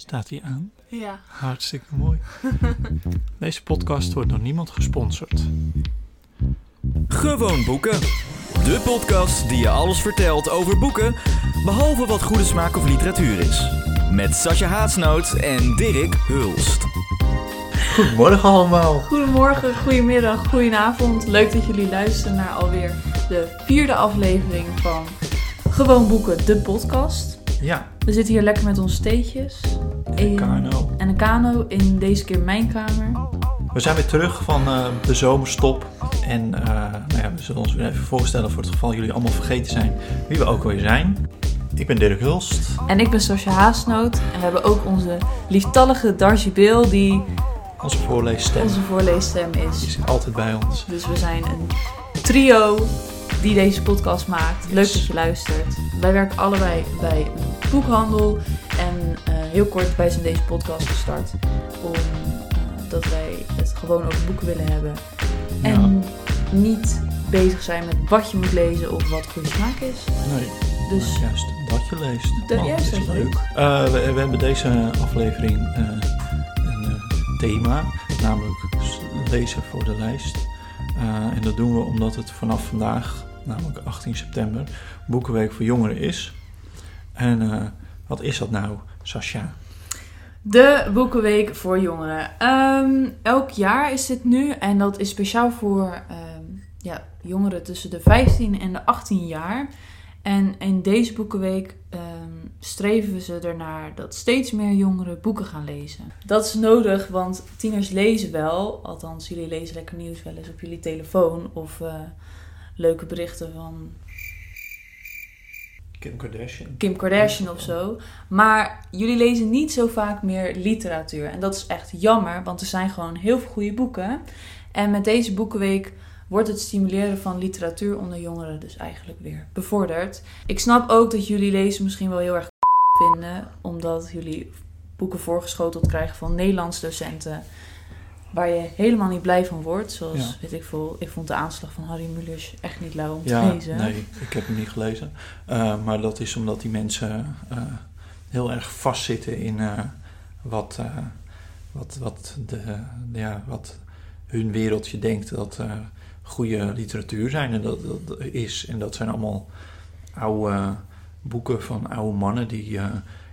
Staat hij aan? Ja. Hartstikke mooi. Deze podcast wordt door niemand gesponsord. Gewoon boeken. De podcast die je alles vertelt over boeken, behalve wat goede smaak of literatuur is. Met Sascha Haatsnoot en Dirk Hulst. Goedemorgen allemaal. Goedemorgen, goedemiddag, goedenavond. Leuk dat jullie luisteren naar alweer de vierde aflevering van Gewoon Boeken, de podcast. Ja, We zitten hier lekker met onze theetjes. En Kano. En een kano in deze keer mijn kamer. We zijn weer terug van eh, de zomerstop. En eh, nou ja, we zullen ons weer even voorstellen voor het geval jullie allemaal vergeten zijn wie we ook weer zijn. Ik ben Dirk Hulst. En ik ben Sascha Haasnoot. En we hebben ook onze lieftallige Darcy Bill, die Onze voorleesstem onze voorleesstem die is. is altijd bij ons. Dus we zijn een trio die deze podcast maakt. Leuk dat je luistert. Wij werken allebei bij een boekhandel. En eh, heel kort, wij zijn deze podcast gestart om eh, dat wij het gewoon over boeken willen hebben. En niet bezig zijn met wat je moet lezen of wat goede smaak is. Nee, Dus nou, juist dat je leest. De- Oh, juist dat is dat leuk. Eh, we, we hebben deze aflevering eh, een eh, thema, namelijk lezen voor de lijst. Eh, en dat doen we omdat het vanaf vandaag, namelijk 18 september, Boekenweek voor Jongeren is. En eh, wat is dat nou, Sascha? De Boekenweek voor jongeren. Ehm, elk jaar is dit nu en dat is speciaal voor ehm, ja, jongeren tussen de 15 en de 18 jaar. En in deze Boekenweek ehm, streven we ze ernaar dat steeds meer jongeren boeken gaan lezen. Dat is nodig, want tieners lezen wel. Althans, jullie lezen lekker nieuws wel eens op jullie telefoon of eh, leuke berichten van Kim Kardashian. Kim Kardashian of zo. Maar jullie lezen niet zo vaak meer literatuur. En dat is echt jammer, want er zijn gewoon heel veel goede boeken. En met deze boekenweek wordt het stimuleren van literatuur onder jongeren dus eigenlijk weer bevorderd. Ik snap ook dat jullie lezen misschien wel heel erg vinden, omdat jullie boeken voorgeschoteld krijgen van Nederlands docenten. Waar je helemaal niet blij van wordt. Zoals, Ja. weet ik veel, ik vond de aanslag van Harry Mulisch echt niet lauw om te lezen. nee, ik heb hem niet gelezen. Eh, maar dat is omdat die mensen eh, heel erg vastzitten in eh, wat, wat, wat, de, ja, wat hun wereldje denkt dat goede literatuur zijn en dat, dat is. En dat zijn allemaal oude boeken van oude mannen die eh,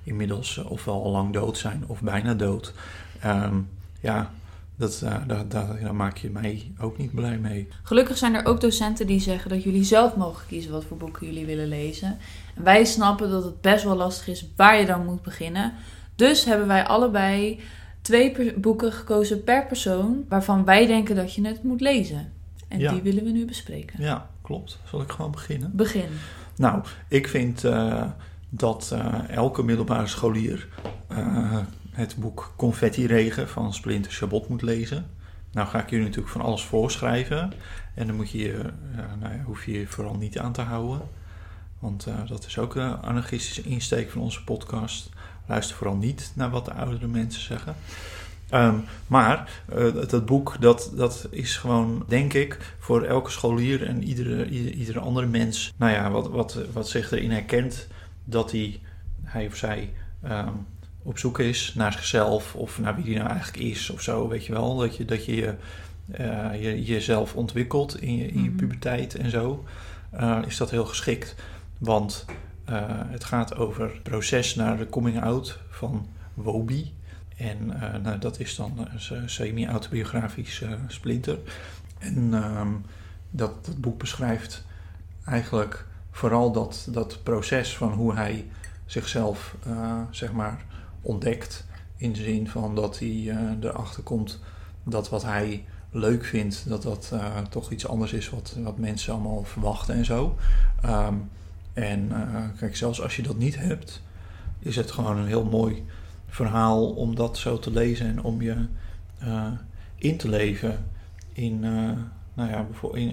inmiddels eh, ofwel al lang dood zijn of bijna dood. Ehm, ja, dat, eh, daar, daar, daar maak je mij ook niet blij mee. Gelukkig zijn er ook docenten die zeggen dat jullie zelf mogen kiezen wat voor boeken jullie willen lezen. En wij snappen dat het best wel lastig is waar je dan moet beginnen. Dus hebben wij allebei twee boeken gekozen per persoon waarvan wij denken dat je het moet lezen. En Ja. die willen we nu bespreken. Ja, klopt. Zal ik gewoon beginnen? Begin. Nou, ik vind eh, dat eh, elke middelbare scholier eh, het boek Confetti Regen van Splinter Chabot moet lezen. Nou ga ik jullie natuurlijk van alles voorschrijven. En dan moet je, nou hoef je je vooral niet aan te houden. Want dat is ook een anarchistische insteek van onze podcast. Luister vooral niet naar wat de oudere mensen zeggen. Ehm, maar eh, dat, dat boek, dat, dat is gewoon, denk ik, voor elke scholier en iedere, iedere, iedere andere mens, nou ja, wat, wat, wat zich erin herkent, dat hij, hij of zij ehm, op zoek is naar zichzelf of naar wie hij nou eigenlijk is of zo, weet je wel. Dat je, dat je, je, eh, je jezelf ontwikkelt in je, in je Mhm. puberteit en zo, eh, is dat heel geschikt. Want het gaat over het proces naar de coming out van Wobi. En eh, nou, dat is dan een se- semi-autobiografisch eh, splinter. En ehm, dat, dat boek beschrijft eigenlijk vooral dat, dat proces van hoe hij zichzelf eh, zeg maar ontdekt. In de zin van dat hij erachter komt dat wat hij leuk vindt, dat dat toch iets anders is wat, wat mensen allemaal verwachten en zo. Ehm, en kijk, zelfs als je dat niet hebt, is het gewoon een heel mooi verhaal om dat zo te lezen en om je eh, in te leven in, eh, nou ja,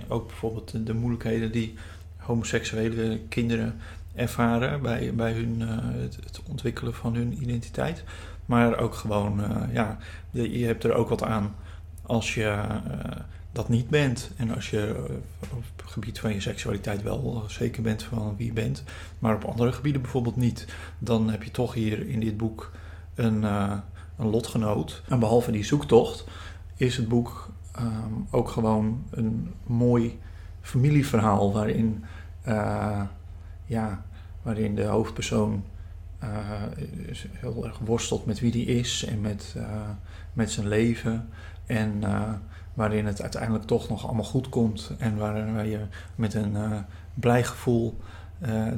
ook bijvoorbeeld de, de moeilijkheden die homoseksuele kinderen ervaren bij, bij hun, eh, het, ontwikkelen van hun identiteit. Maar ook gewoon, ja, je, je hebt er ook wat aan als je dat niet bent. En als je op het gebied van je seksualiteit wel zeker bent van wie je bent, maar op andere gebieden bijvoorbeeld niet. Dan heb je toch hier in dit boek een, eh, een lotgenoot. En behalve die zoektocht is het boek ehm, ook gewoon een mooi familieverhaal waarin, eh, ja, waarin de hoofdpersoon eh, heel erg worstelt met wie die is en met, met zijn leven. En waarin het uiteindelijk toch nog allemaal goed komt. En waar, je met een blij gevoel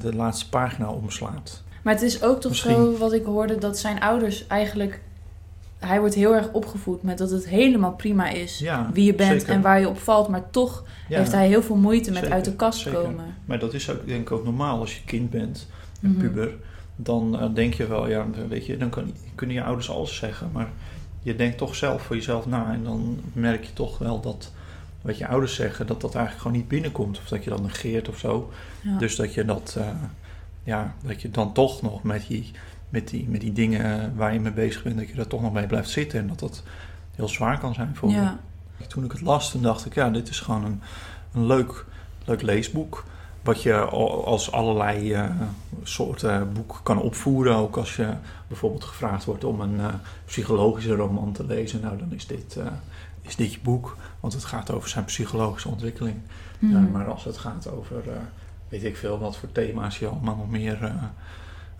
de laatste pagina omslaat. Maar het is ook toch zo, wat ik hoorde, dat zijn ouders eigenlijk hij wordt heel erg opgevoed met dat het helemaal prima is wie je bent en waar je op valt. Maar toch heeft hij heel veel moeite met uit de kast komen. Maar dat is ook, denk ik ook normaal als je kind bent, een mhm. puber. Dan uh, denk je wel, ja, weet je, dan kan, kunnen je ouders alles zeggen. Maar je denkt toch zelf voor jezelf na. En dan merk je toch wel dat wat je ouders zeggen, dat dat eigenlijk gewoon niet binnenkomt. Of dat je dat negeert of zo. Dus dat je dat, uh, ja, dat je dan toch nog met die met die, met die dingen waar je mee bezig bent, dat je er toch nog mee blijft zitten en dat dat heel zwaar kan zijn voor ja. je. Toen ik het las, toen dacht ik, ja, dit is gewoon een, een leuk, leuk leesboek. Wat je als allerlei uh, soorten boek kan opvoeren. Ook als je bijvoorbeeld gevraagd wordt om een uh, psychologische roman te lezen. Nou, dan is dit, uh, is dit je boek. Want het gaat over zijn psychologische ontwikkeling. Mm. maar als het gaat over, weet ik veel, wat voor thema's je allemaal nog meer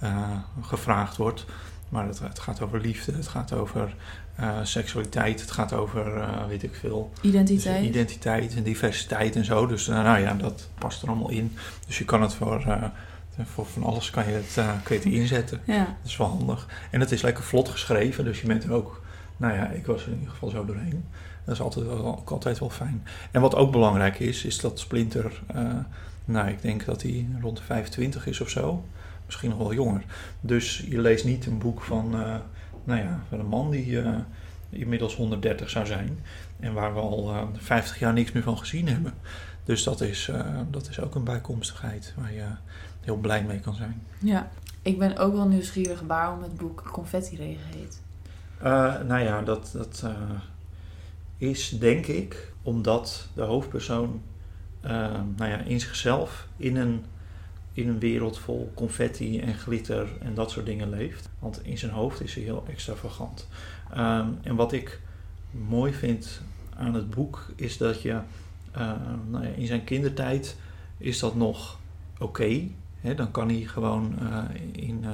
uh, gevraagd wordt. Maar het, het, gaat over liefde, het gaat over uh, seksualiteit, het gaat over, weet ik veel... Identiteit. Dus identiteit en diversiteit en zo. Dus nou ja, dat past er allemaal in. Dus je kan het voor, voor van alles kan je het, kun je het inzetten. Ja. Dat is wel handig. En het is lekker vlot geschreven, dus je bent er ook... Nou ja, ik was er in ieder geval zo doorheen. Dat is altijd wel, ook altijd wel fijn. En wat ook belangrijk is, is dat Splinter... nou, ik denk dat hij rond de 25 is of zo misschien nog wel jonger. Dus je leest niet een boek van, uh, nou ja, van een man die uh, inmiddels 130 zou zijn. En waar we al uh, eh, 50 jaar niks meer van gezien hebben. Dus dat is, dat is ook een bijkomstigheid waar je heel blij mee kan zijn. Ja, ik ben ook wel nieuwsgierig waarom het boek Confetti Regen heet. nou ja, dat, dat is denk ik omdat de hoofdpersoon nou ja, in zichzelf in een in een wereld vol confetti en glitter en dat soort dingen leeft. Want in zijn hoofd is hij heel extravagant. Um, en wat ik mooi vind aan het boek is dat je uh, nou ja, in zijn kindertijd is dat nog oké. dan kan hij gewoon uh, in uh,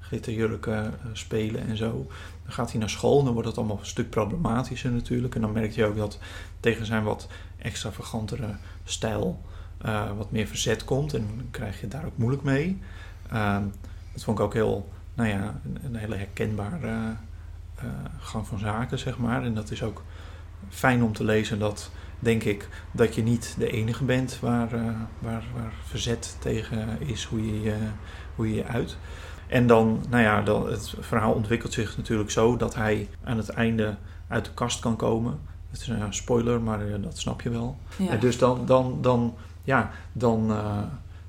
glitterjurken uh, spelen en zo. Dan gaat hij naar school en dan wordt het allemaal een stuk problematischer natuurlijk. En dan merkt je ook dat tegen zijn wat extravagantere stijl uh, wat meer verzet komt. En krijg je daar ook moeilijk mee. Uh, dat vond ik ook heel, nou ja, een, een hele herkenbare uh, gang van zaken, zeg maar. En dat is ook fijn om te lezen dat, denk ik, dat je niet de enige bent waar, waar, waar verzet tegen is, hoe je hoe je, je uit. En dan, nou ja, dan, het verhaal ontwikkelt zich natuurlijk zo dat hij aan het einde uit de kast kan komen. Het is een spoiler, maar dat snap je wel. Ja. dus dan, dan, dan ja, dan uh,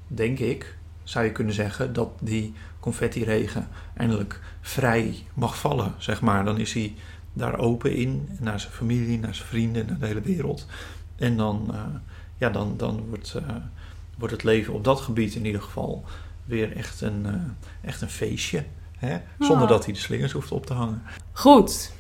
denk ik, zou je kunnen zeggen, dat die confetti-regen eindelijk vrij mag vallen, zeg maar. Dan is hij daar open in, naar zijn familie, naar zijn vrienden, naar de hele wereld. En dan, uh, ja, dan, dan wordt, uh, wordt het leven op dat gebied in ieder geval weer echt een, echt een feestje. Hè? Zonder ah. dat hij de slingers hoeft op te hangen. Goed,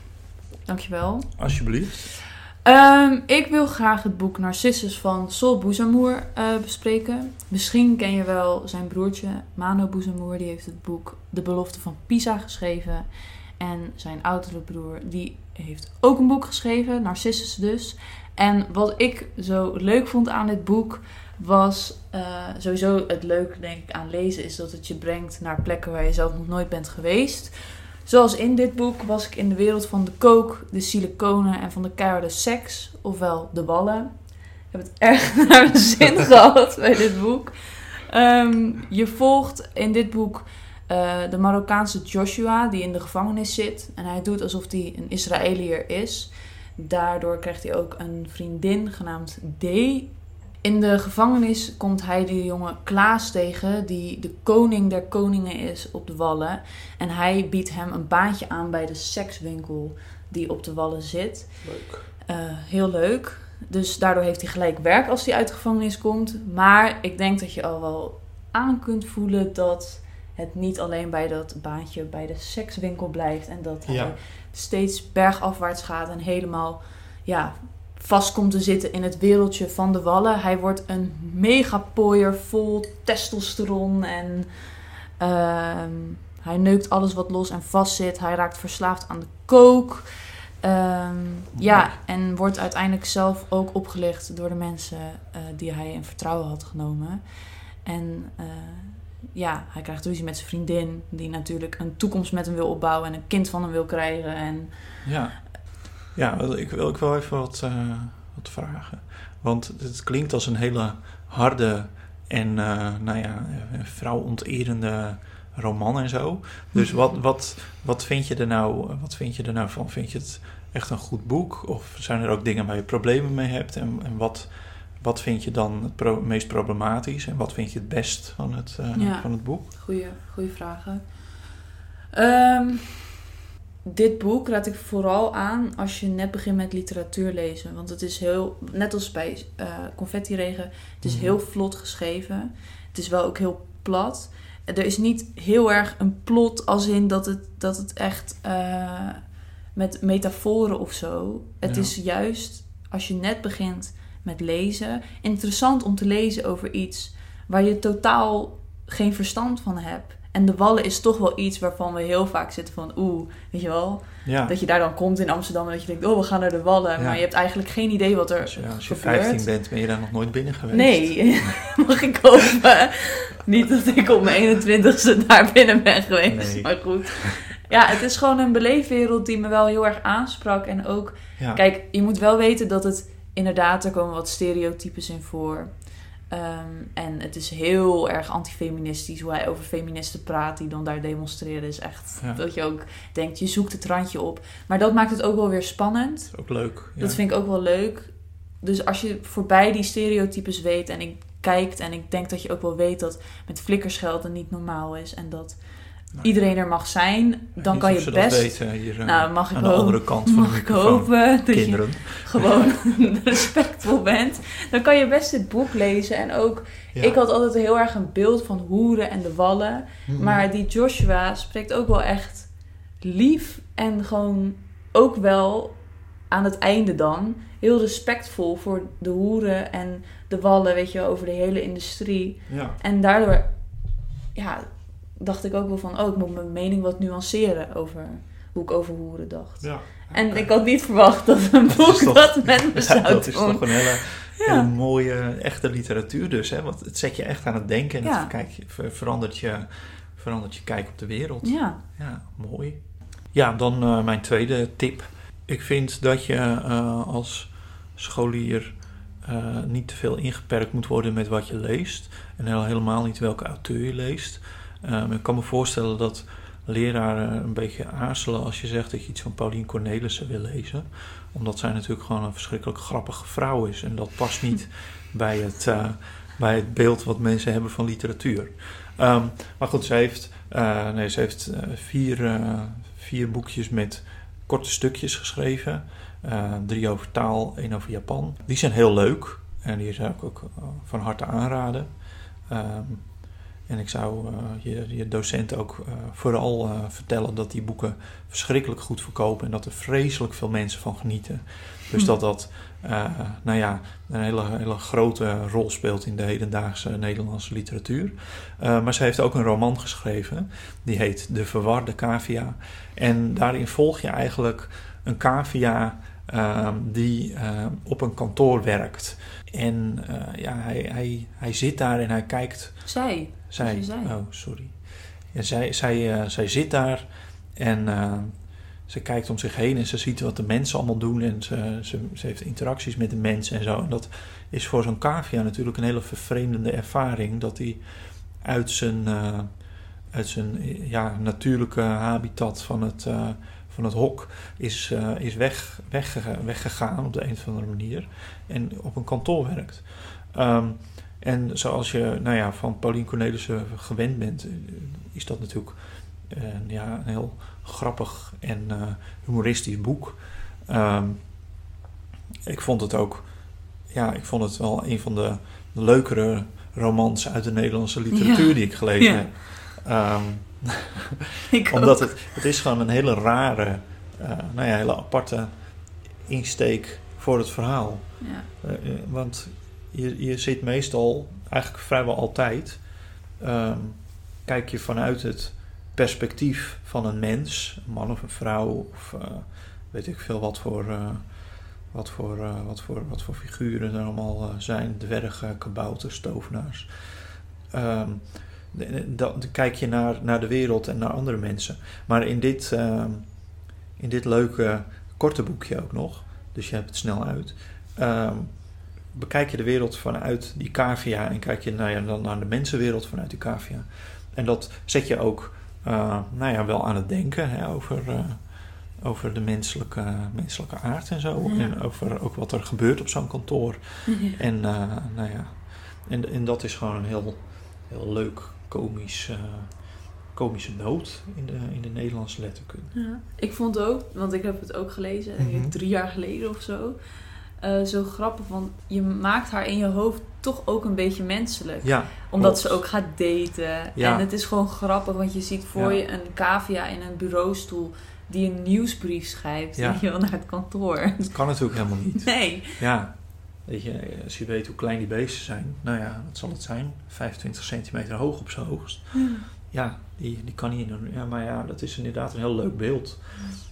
dankjewel. Alsjeblieft. Um, ik wil graag het boek Narcissus van Sol Boezamoer uh, bespreken. Misschien ken je wel zijn broertje Mano Boezamoer. Die heeft het boek De Belofte van Pisa geschreven. En zijn oudere broer die heeft ook een boek geschreven, Narcissus dus. En wat ik zo leuk vond aan dit boek was uh, sowieso het leuke denk ik aan lezen is dat het je brengt naar plekken waar je zelf nog nooit bent geweest. Zoals in dit boek was ik in de wereld van de kook, de siliconen en van de keiharde seks, ofwel de ballen. Ik heb het erg naar mijn zin gehad bij dit boek. Ehm, je volgt in dit boek uh, de Marokkaanse Joshua die in de gevangenis zit. En hij doet alsof hij een Israëliër is. Daardoor krijgt hij ook een vriendin genaamd D. In de gevangenis komt hij de jongen Klaas tegen, die de koning der koningen is op de wallen. En hij biedt hem een baantje aan bij de sekswinkel die op de wallen zit. Leuk. Uh, heel leuk. Dus daardoor heeft hij gelijk werk als hij uit de gevangenis komt. Maar ik denk dat je al wel aan kunt voelen dat het niet alleen bij dat baantje bij de sekswinkel blijft. En dat hij Ja. steeds bergafwaarts gaat en helemaal ja, vast komt te zitten in het wereldje van de wallen. Hij wordt een megapooier vol testosteron en ehm, hij neukt alles wat los en vast zit. Hij raakt verslaafd aan de kook. Ehm, ja, en wordt uiteindelijk zelf ook opgelicht door de mensen eh, die hij in vertrouwen had genomen. En eh, ja, hij krijgt ruzie met zijn vriendin, die natuurlijk een toekomst met hem wil opbouwen en een kind van hem wil krijgen. En Ja, ja ik wil ik wel even wat, eh, wat vragen. Want het klinkt als een hele harde en eh, nou ja, eh, vrouwonterende roman en zo. Dus wat, wat, wat, vind je er nou, wat vind je er nou van? Vind je het echt een goed boek? Of zijn er ook dingen waar je problemen mee hebt? En, en wat, wat vind je dan het pro- meest problematisch? En wat vind je het best van het, Ja. van het boek? Goeie, goeie vragen. Ehm, dit boek raad ik vooral aan als je net begint met literatuur lezen. Want het is heel, net als bij eh Confetti Regen, het is Mhm. heel vlot geschreven. Het is wel ook heel plat. Er is niet heel erg een plot als in dat het, dat het echt eh, met metaforen of zo. Het Ja. is juist als je net begint met lezen, interessant om te lezen over iets waar je totaal geen verstand van hebt. En de wallen is toch wel iets waarvan we heel vaak zitten van oeh, weet je wel. Ja, Dat je daar dan komt in Amsterdam en dat je denkt, oh we gaan naar de wallen. Ja. Maar je hebt eigenlijk geen idee wat er als je, als je gebeurt. 15 bent, ben je daar nog nooit binnen geweest. Nee, mag ik hopen. Niet dat ik op mijn 21ste daar binnen ben geweest, Nee. maar goed. Ja, het is gewoon een beleefwereld die me wel heel erg aansprak. En ook, Ja. kijk, je moet wel weten dat het inderdaad, er komen wat stereotypes in voor. Ehm, en het is heel erg antifeministisch hoe hij over feministen praat die dan daar demonstreren. Is echt Ja. dat je ook denkt, je zoekt het randje op. Maar dat maakt het ook wel weer spannend. Ook leuk. Ja. Dat vind ik ook wel leuk. Dus als je voorbij die stereotypes weet en ik kijkt en ik denk dat je ook wel weet dat met flikkerschelden niet normaal is en dat Nou, iedereen er mag zijn, dan kan je best. dat weten hier eh, nou, mag ik aan de andere kant van de mag ik hopen dat je Kinderen. gewoon respectvol bent. Dan kan je best dit boek lezen en ook. Ja. Ik had altijd heel erg een beeld van hoeren en de wallen. Maar die Joshua spreekt ook wel echt lief en gewoon ook wel aan het einde dan heel respectvol voor de hoeren en de wallen, weet je, over de hele industrie. Ja. En daardoor, ja, dacht ik ook wel van, oh, ik moet mijn mening wat nuanceren over hoe ik over hoeren dacht. Ja. En ik had niet verwacht dat een Dat boek toch- dat met me zou dat is doen. toch een hele, mooie, echte literatuur dus. Hè? Want het zet je echt aan het denken en het kijk, ver- verandert, je, verandert je kijk op de wereld. Ja, Ja, mooi. Ja, dan eh, mijn tweede tip. Ik vind dat je eh, als scholier eh, niet te veel ingeperkt moet worden met wat je leest. En helemaal niet welke auteur je leest. Ehm, ik kan me voorstellen dat leraren een beetje aarzelen als je zegt dat je iets van Pauline Cornelissen wil lezen. Omdat zij natuurlijk gewoon een verschrikkelijk grappige vrouw is. En dat past niet bij het, eh, bij het beeld wat mensen hebben van literatuur. Ehm, maar goed, ze heeft, eh, nee, ze heeft eh, vier, vier boekjes met korte stukjes geschreven. Drie over taal, één over Japan. Die zijn heel leuk en die zou ik ook van harte aanraden. Ehm, en ik zou eh, je, je docent ook eh, vooral eh, vertellen dat die boeken verschrikkelijk goed verkopen en dat er vreselijk veel mensen van genieten. Dus Hm. dat dat nou ja, een hele, hele grote rol speelt in de hedendaagse Nederlandse literatuur. Maar ze heeft ook een roman geschreven, die heet De Verwarde Cavia. En daarin volg je eigenlijk een cavia eh, die eh, op een kantoor werkt. En eh, ja, hij, hij, hij zit daar en hij kijkt zij. zij, oh sorry. Ja, zij, zij, eh, zij zit daar en eh, ze kijkt om zich heen en ze ziet wat de mensen allemaal doen en ze, ze, ze heeft interacties met de mensen en zo. En dat is voor zo'n cavia natuurlijk een hele vervreemdende ervaring dat hij uit zijn, uit zijn ja, natuurlijke habitat van het, van het hok is, eh, is weg, wegge- weggegaan op de een of andere manier en op een kantoor werkt. Ehm, en zoals je nou ja, van Pauline Cornelissen gewend bent, eh, is dat natuurlijk eh, ja, een heel grappig en humoristisch boek. Ehm, ik vond het ook, ja, ik vond het wel een van de leukere romans uit de Nederlandse literatuur Ja. die ik gelezen Ja. heb. Ehm, Ik omdat ook. het, het is gewoon een hele rare, eh, nou ja, hele aparte insteek voor het verhaal. Ja. Eh, eh, want je, je zit meestal, eigenlijk vrijwel altijd, ehm, kijk je vanuit het perspectief van een mens, een man of een vrouw, of weet ik veel wat voor, wat voor, wat voor, wat voor figuren er allemaal zijn, dwergen, kabouters, tovenaars. De- dan kijk je naar, naar de wereld en naar andere mensen. Maar in dit, ehm, in dit leuke korte boekje ook nog, dus je hebt het snel uit, ehm, bekijk je de wereld vanuit die cavia en kijk je nou ja, dan naar de mensenwereld vanuit die cavia. En dat zet je ook eh, nou ja, wel aan het denken hè, over, eh, over de menselijke, menselijke aard en zo. Ja. En over ook wat er gebeurt op zo'n kantoor. En, eh, nou ja, en, en dat is gewoon een heel, heel leuk komisch, eh, komische noot in de, in de Nederlandse letterkunde. Ja. Ik vond ook, want ik heb het ook gelezen, Mhm. drie jaar geleden of zo. eh, zo grappig, want je maakt haar in je hoofd toch ook een beetje menselijk. Ja, Omdat klopt. ze ook gaat daten. Ja. En het is gewoon grappig, want je ziet voor Ja. je een cavia in een bureaustoel die een nieuwsbrief schrijft Ja. je wel, naar het kantoor. dat kan natuurlijk helemaal niet. Nee. Ja, weet je, als je weet hoe klein die beesten zijn, nou ja, wat zal het zijn? 25 centimeter hoog op zijn hoogst. Ja, die, die kan niet. Ja, maar ja, dat is inderdaad een heel leuk beeld.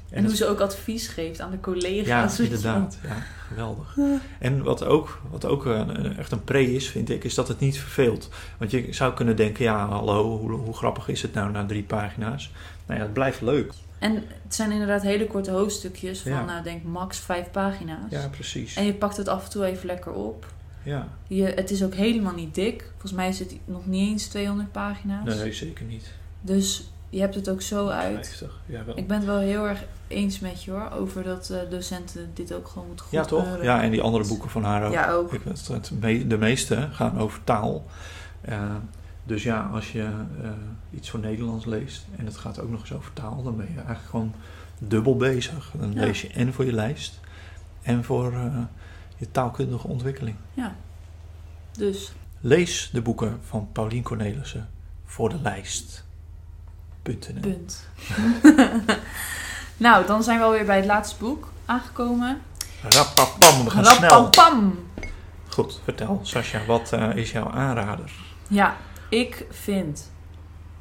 En, hoe ze ook advies geeft aan de Ja, collega's. wel. inderdaad. Ja, geweldig. En wat ook, wat ook een- echt een pre is, vind ik, is dat het niet verveelt. Want je zou kunnen denken, ja, hallo, hoe, hoe grappig is het nou na drie pagina's? Nou ja, het blijft leuk. En het zijn inderdaad hele korte hoofdstukjes van, Ja. nou denk max vijf pagina's. Ja, precies. En je pakt het af en toe even lekker op. Ja, Je, het is ook helemaal niet dik. Volgens mij is het nog niet eens 200 pagina's. nee, zeker niet. Dus je hebt het ook zo uit. 50, ja wel. Ik ben het wel heel erg eens met je hoor. Over dat eh, docenten dit ook gewoon moeten Ja, toch? goedkeuren. Ja, en die andere boeken van haar ook. Ja, ook. Ik, het, het me- de meeste gaan over taal. Eh, dus ja, als je eh, iets voor Nederlands leest en het gaat ook nog eens over taal, dan ben je eigenlijk gewoon dubbel bezig. Dan Ja. lees je en voor je lijst en voor eh, je taalkundige ontwikkeling. Dus Lees de boeken van Paulien Cornelissen voor de lijst. punt. nou, dan zijn we alweer bij het laatste boek aangekomen. Rappapam, we gaan snel. Rappapam! Goed, vertel Sascha, wat eh, is jouw aanrader? Ja, ik vind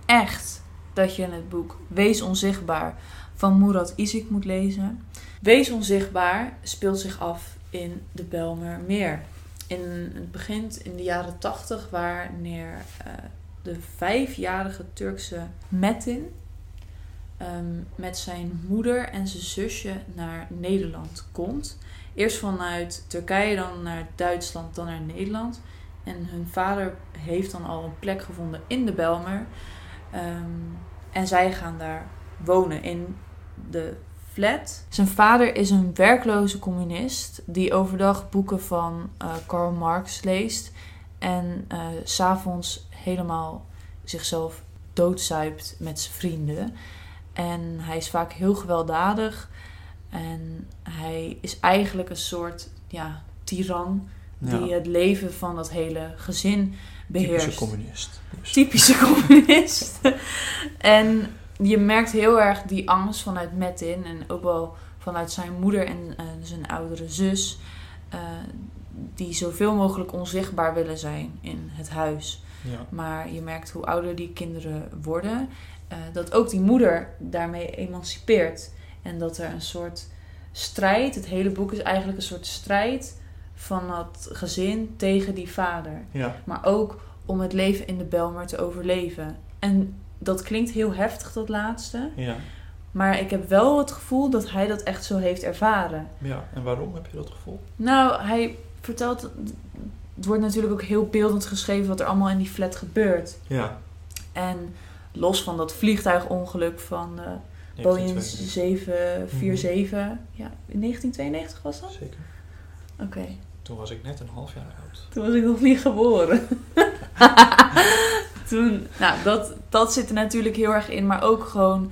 echt dat je het boek Wees Onzichtbaar van Murat Isik moet lezen. Wees Onzichtbaar speelt zich af in de Belmermeer. In, het begint in de jaren tachtig, wanneer eh, de vijfjarige Turkse Metin ehm, met zijn moeder en zijn zusje naar Nederland komt. Eerst vanuit Turkije, dan naar Duitsland, dan naar Nederland. En hun vader heeft dan al een plek gevonden in de Belmer. Ehm, en zij gaan daar wonen in de flat. Zijn vader is een werkloze communist die overdag boeken van eh, Karl Marx leest. En eh, s s'avonds helemaal zichzelf doodzuipt met zijn vrienden. En hij is vaak heel gewelddadig. En hij is eigenlijk een soort ja, tiran die het leven van dat hele gezin beheerst. typische communist. Dus. Typische communist. en je merkt heel erg die angst vanuit Metin en ook wel vanuit zijn moeder en zijn oudere zus. eh, die zoveel mogelijk onzichtbaar willen zijn in het huis. Ja. Maar je merkt hoe ouder die kinderen worden, eh, dat ook die moeder daarmee emancipeert. En dat er een soort strijd, het hele boek is eigenlijk een soort strijd van dat gezin tegen die vader. Ja. Maar ook om het leven in de Belmer te overleven. En dat klinkt heel heftig, dat laatste. Ja. Maar ik heb wel het gevoel dat hij dat echt zo heeft ervaren. ja, en waarom heb je dat gevoel? Nou, hij vertelt. Het wordt natuurlijk ook heel beeldend geschreven wat er allemaal in die flat gebeurt. Ja. En los van dat vliegtuigongeluk van eh Boeing 747. Ja, in 1992 was dat? Zeker. Oké, Toen was ik net een half jaar oud. toen was ik nog niet geboren. toen, nou, dat, dat zit er natuurlijk heel erg in. Maar ook gewoon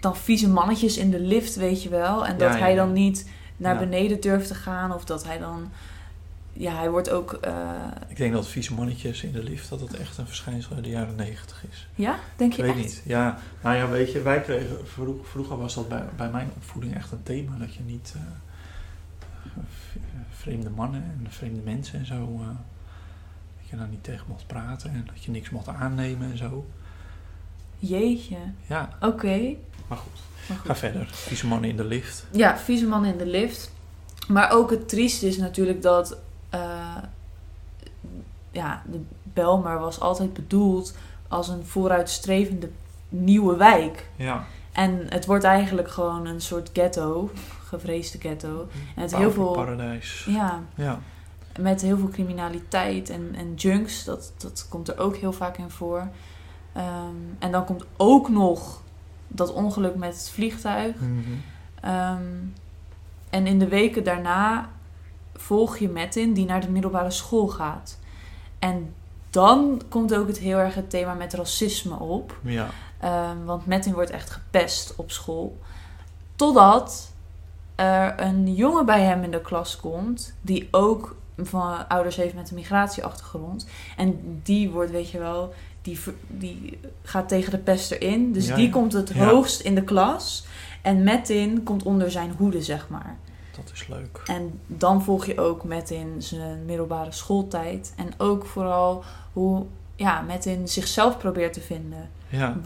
dan vieze mannetjes in de lift, weet je wel. En dat Ja, ja, hij dan niet naar Ja. beneden durft te gaan. Of dat hij dan ja, hij wordt ook... eh, Ik denk dat vieze mannetjes in de lift, dat het echt een verschijnsel uit de jaren negentig is. ja, denk Ik je weet echt? niet. Ja, nou ja, weet je, wij kregen, vroeg- vroeger was dat bij, bij mijn opvoeding echt een thema, dat je niet eh, vreemde mannen en vreemde mensen en zo, eh, dat je daar niet tegen mocht praten en dat je niks mocht aannemen en zo. Jeetje. Ja, Oké. maar goed. Maar goed. Ga verder. Vieze mannen in de lift. Ja, vieze man in de lift. Maar ook het trieste is natuurlijk dat... eh, ja, de Belmer was altijd bedoeld als een vooruitstrevende nieuwe wijk. Ja. En het wordt eigenlijk gewoon een soort ghetto. Gevreesde ghetto. En het heel veel... Paradijs. Ja, Ja. met heel veel criminaliteit en, en junks. Dat, dat komt er ook heel vaak in voor. Ehm, en dan komt ook nog dat ongeluk met het vliegtuig. Mhm. Ehm, en in de weken daarna volg je Metin die naar de middelbare school gaat. En dan komt ook het heel erg het thema met racisme op. Ja. Ehm, want Metin wordt echt gepest op school. Totdat er een jongen bij hem in de klas komt. Die ook van ouders heeft met een migratieachtergrond. En die wordt, weet je wel, die, die gaat tegen de pester in. Dus Ja, die ja. komt het Ja. hoogst in de klas. En Metin komt onder zijn hoede, zeg maar. Dat is leuk. En dan volg je ook Metin zijn middelbare schooltijd. En ook vooral hoe ja, Metin zichzelf probeert te vinden.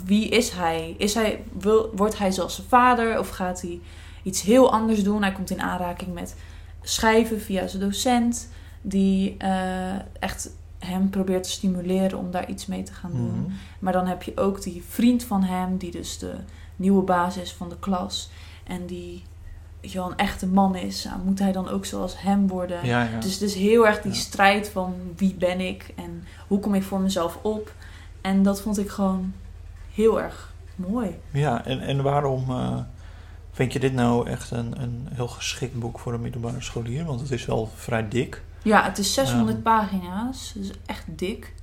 Wie is hij? Is hij wil, wordt hij zoals zijn vader of gaat hij iets heel anders doen? Hij komt in aanraking met schrijven via zijn docent, die eh, echt hem probeert te stimuleren om daar iets mee te gaan doen. Mhm. Maar dan heb je ook die vriend van hem, die dus de nieuwe baas is van de klas. En die je wel, een echte man is. Nou, moet hij dan ook zoals hem worden? Ja, ja. Dus het is heel erg die Ja. strijd van wie ben ik en hoe kom ik voor mezelf op. En dat vond ik gewoon heel erg mooi. Ja, en, en waarom eh, vind je dit nou echt een, een heel geschikt boek voor een middelbare scholier? Want het is wel vrij dik. Ja, het is 600 Ja. pagina's, dus echt dik.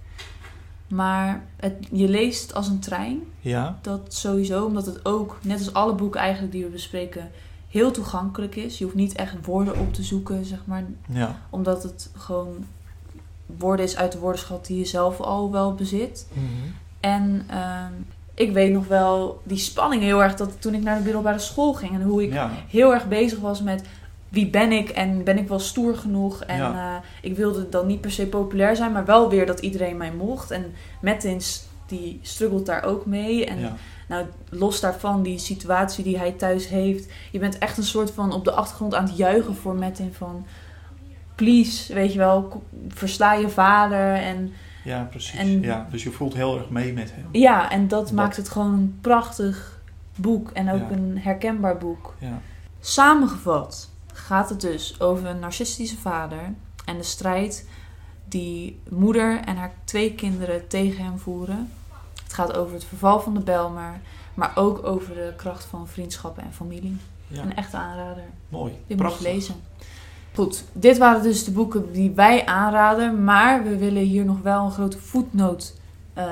Maar het, je leest als een trein, Ja, dat sowieso, omdat het ook, net als alle boeken eigenlijk die we bespreken, heel toegankelijk is. Je hoeft niet echt woorden op te zoeken, zeg maar, ja. omdat het gewoon woorden is uit de woordenschat die je zelf al wel bezit. Mhm. En ehm, ik weet nog wel die spanning heel erg dat toen ik naar de middelbare school ging en hoe ik Ja, heel erg bezig was met wie ben ik en ben ik wel stoer genoeg. En Ja. eh, ik wilde dan niet per se populair zijn, maar wel weer dat iedereen mij mocht. En Mettins die struggelt daar ook mee. En ja. nou, los daarvan, die situatie die hij thuis heeft. Je bent echt een soort van op de achtergrond aan het juichen voor Mettin van... Please, weet je wel, versla je vader. En ja precies. En- ja, dus je voelt heel erg mee met hem. ja, en dat Dat- maakt het gewoon een prachtig boek. En ook Ja. een herkenbaar boek. Ja, Samengevat gaat het dus over een narcistische vader en de strijd die moeder en haar twee kinderen tegen hem voeren. Het gaat over het verval van de Belmer, maar ook over de kracht van vriendschappen en familie. ja. Een echte aanrader. mooi. Moet je Prachtig. lezen. Goed, dit waren dus de boeken die wij aanraden, maar we willen hier nog wel een grote voetnoot eh,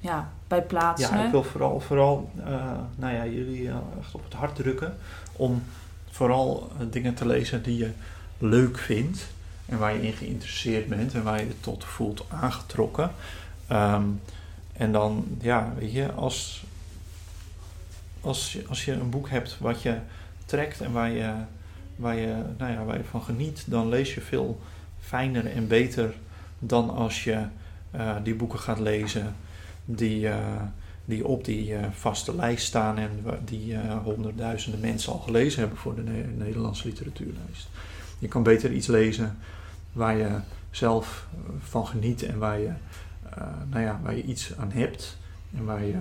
ja, bij plaatsen. Ja, ik wil vooral, vooral eh, nou ja, jullie eh, echt op het hart drukken om vooral dingen te lezen die je leuk vindt en waar je in geïnteresseerd bent en waar je je tot voelt aangetrokken. Ehm, en dan, ja, weet je, als, als, je, als je een boek hebt wat je trekt en waar je, waar, je, nou ja, waar je van geniet, dan lees je veel fijner en beter dan als je eh, die boeken gaat lezen die, eh, die op die eh, vaste lijst staan en die honderdduizenden mensen al gelezen hebben voor de Ne- Nederlandse literatuurlijst. Je kan beter iets lezen waar je zelf van geniet en waar je, nou ja, waar je iets aan hebt en waar je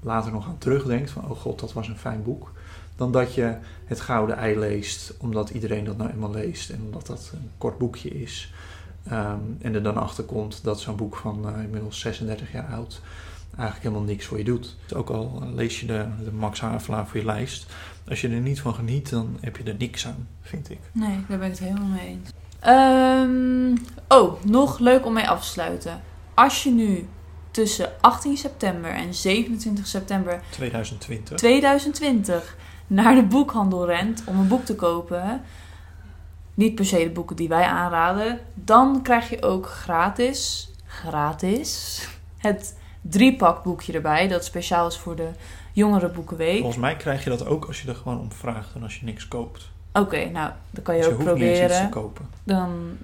later nog aan terugdenkt van oh god, dat was een fijn boek. Dan dat je het Gouden Ei leest omdat iedereen dat nou eenmaal leest en omdat dat een kort boekje is. Ehm, en er dan achter komt dat zo'n boek van eh, inmiddels 36 jaar oud eigenlijk helemaal niks voor je doet. Ook al lees je de, de Max Havelaar voor je lijst. Als je er niet van geniet, dan heb je er niks aan, vind ik. Nee, daar ben ik het helemaal mee eens. Ehm, oh, nog leuk om mee af te sluiten. Als je nu tussen 18 september en 27 september 2020. 2020 naar de boekhandel rent om een boek te kopen, niet per se de boeken die wij aanraden, dan krijg je ook gratis, gratis, het driepak boekje erbij. Dat speciaal is voor de jongere boekenweek. Volgens mij krijg je dat ook als je er gewoon om vraagt en als je niks koopt. Oké, nou, dan kan je Dus je ook hoeft niet eens iets te proberen. kopen. Dan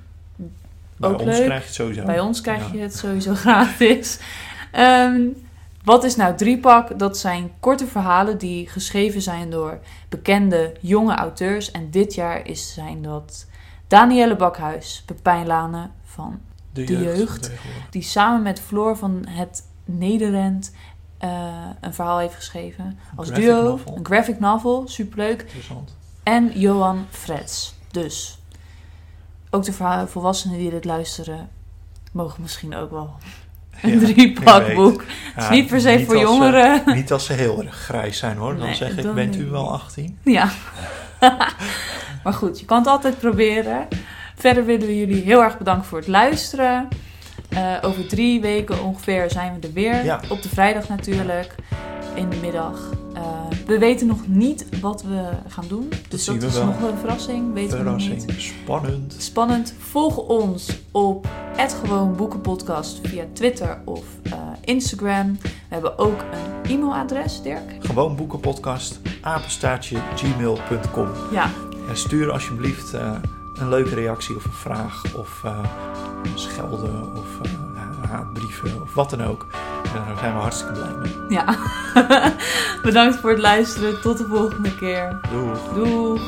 Bij Ook ons leuk. krijg je het sowieso. Bij ons krijg Ja. je het sowieso gratis. Ehm, wat is nou driepak? Dat zijn korte verhalen die geschreven zijn door bekende jonge auteurs. En dit jaar is, zijn dat Danielle Bakhuis, Pepijn Lane van... De, de jeugd. Die samen met Floor van het Nederland eh, een verhaal heeft geschreven. Als graphic duo, novel. een graphic novel, superleuk. Interessant. En Johan Frets. Dus ook de volwassenen die dit luisteren, mogen misschien ook wel een driepakboek. Het is niet per se voor ze- jongeren. niet als ze heel erg grijs zijn hoor. Dan Nee, zeg ik, dan bent u wel 18? Ja. maar goed, je kan het altijd proberen. Verder willen we jullie heel erg bedanken voor het luisteren. Eh, over drie weken ongeveer zijn we er weer. Ja. Op de vrijdag natuurlijk. In de middag. Eh, we weten nog niet wat we gaan doen. Dus dat we is wel. nog een verrassing. Weten we nog niet. Verrassing. Spannend. Spannend. Volg ons op het Gewoon Boekenpodcast via Twitter of eh, Instagram. We hebben ook een e-mailadres, Dirk. Gewoon boekenpodcast. Apenstaartje gmail.com. Ja, En stuur alsjeblieft eh, een leuke reactie of een vraag of eh, schelden of haatbrieven of wat dan ook. En daar zijn we hartstikke blij mee. ja. Bedankt voor het luisteren. Tot de volgende keer. Doeg! Doeg.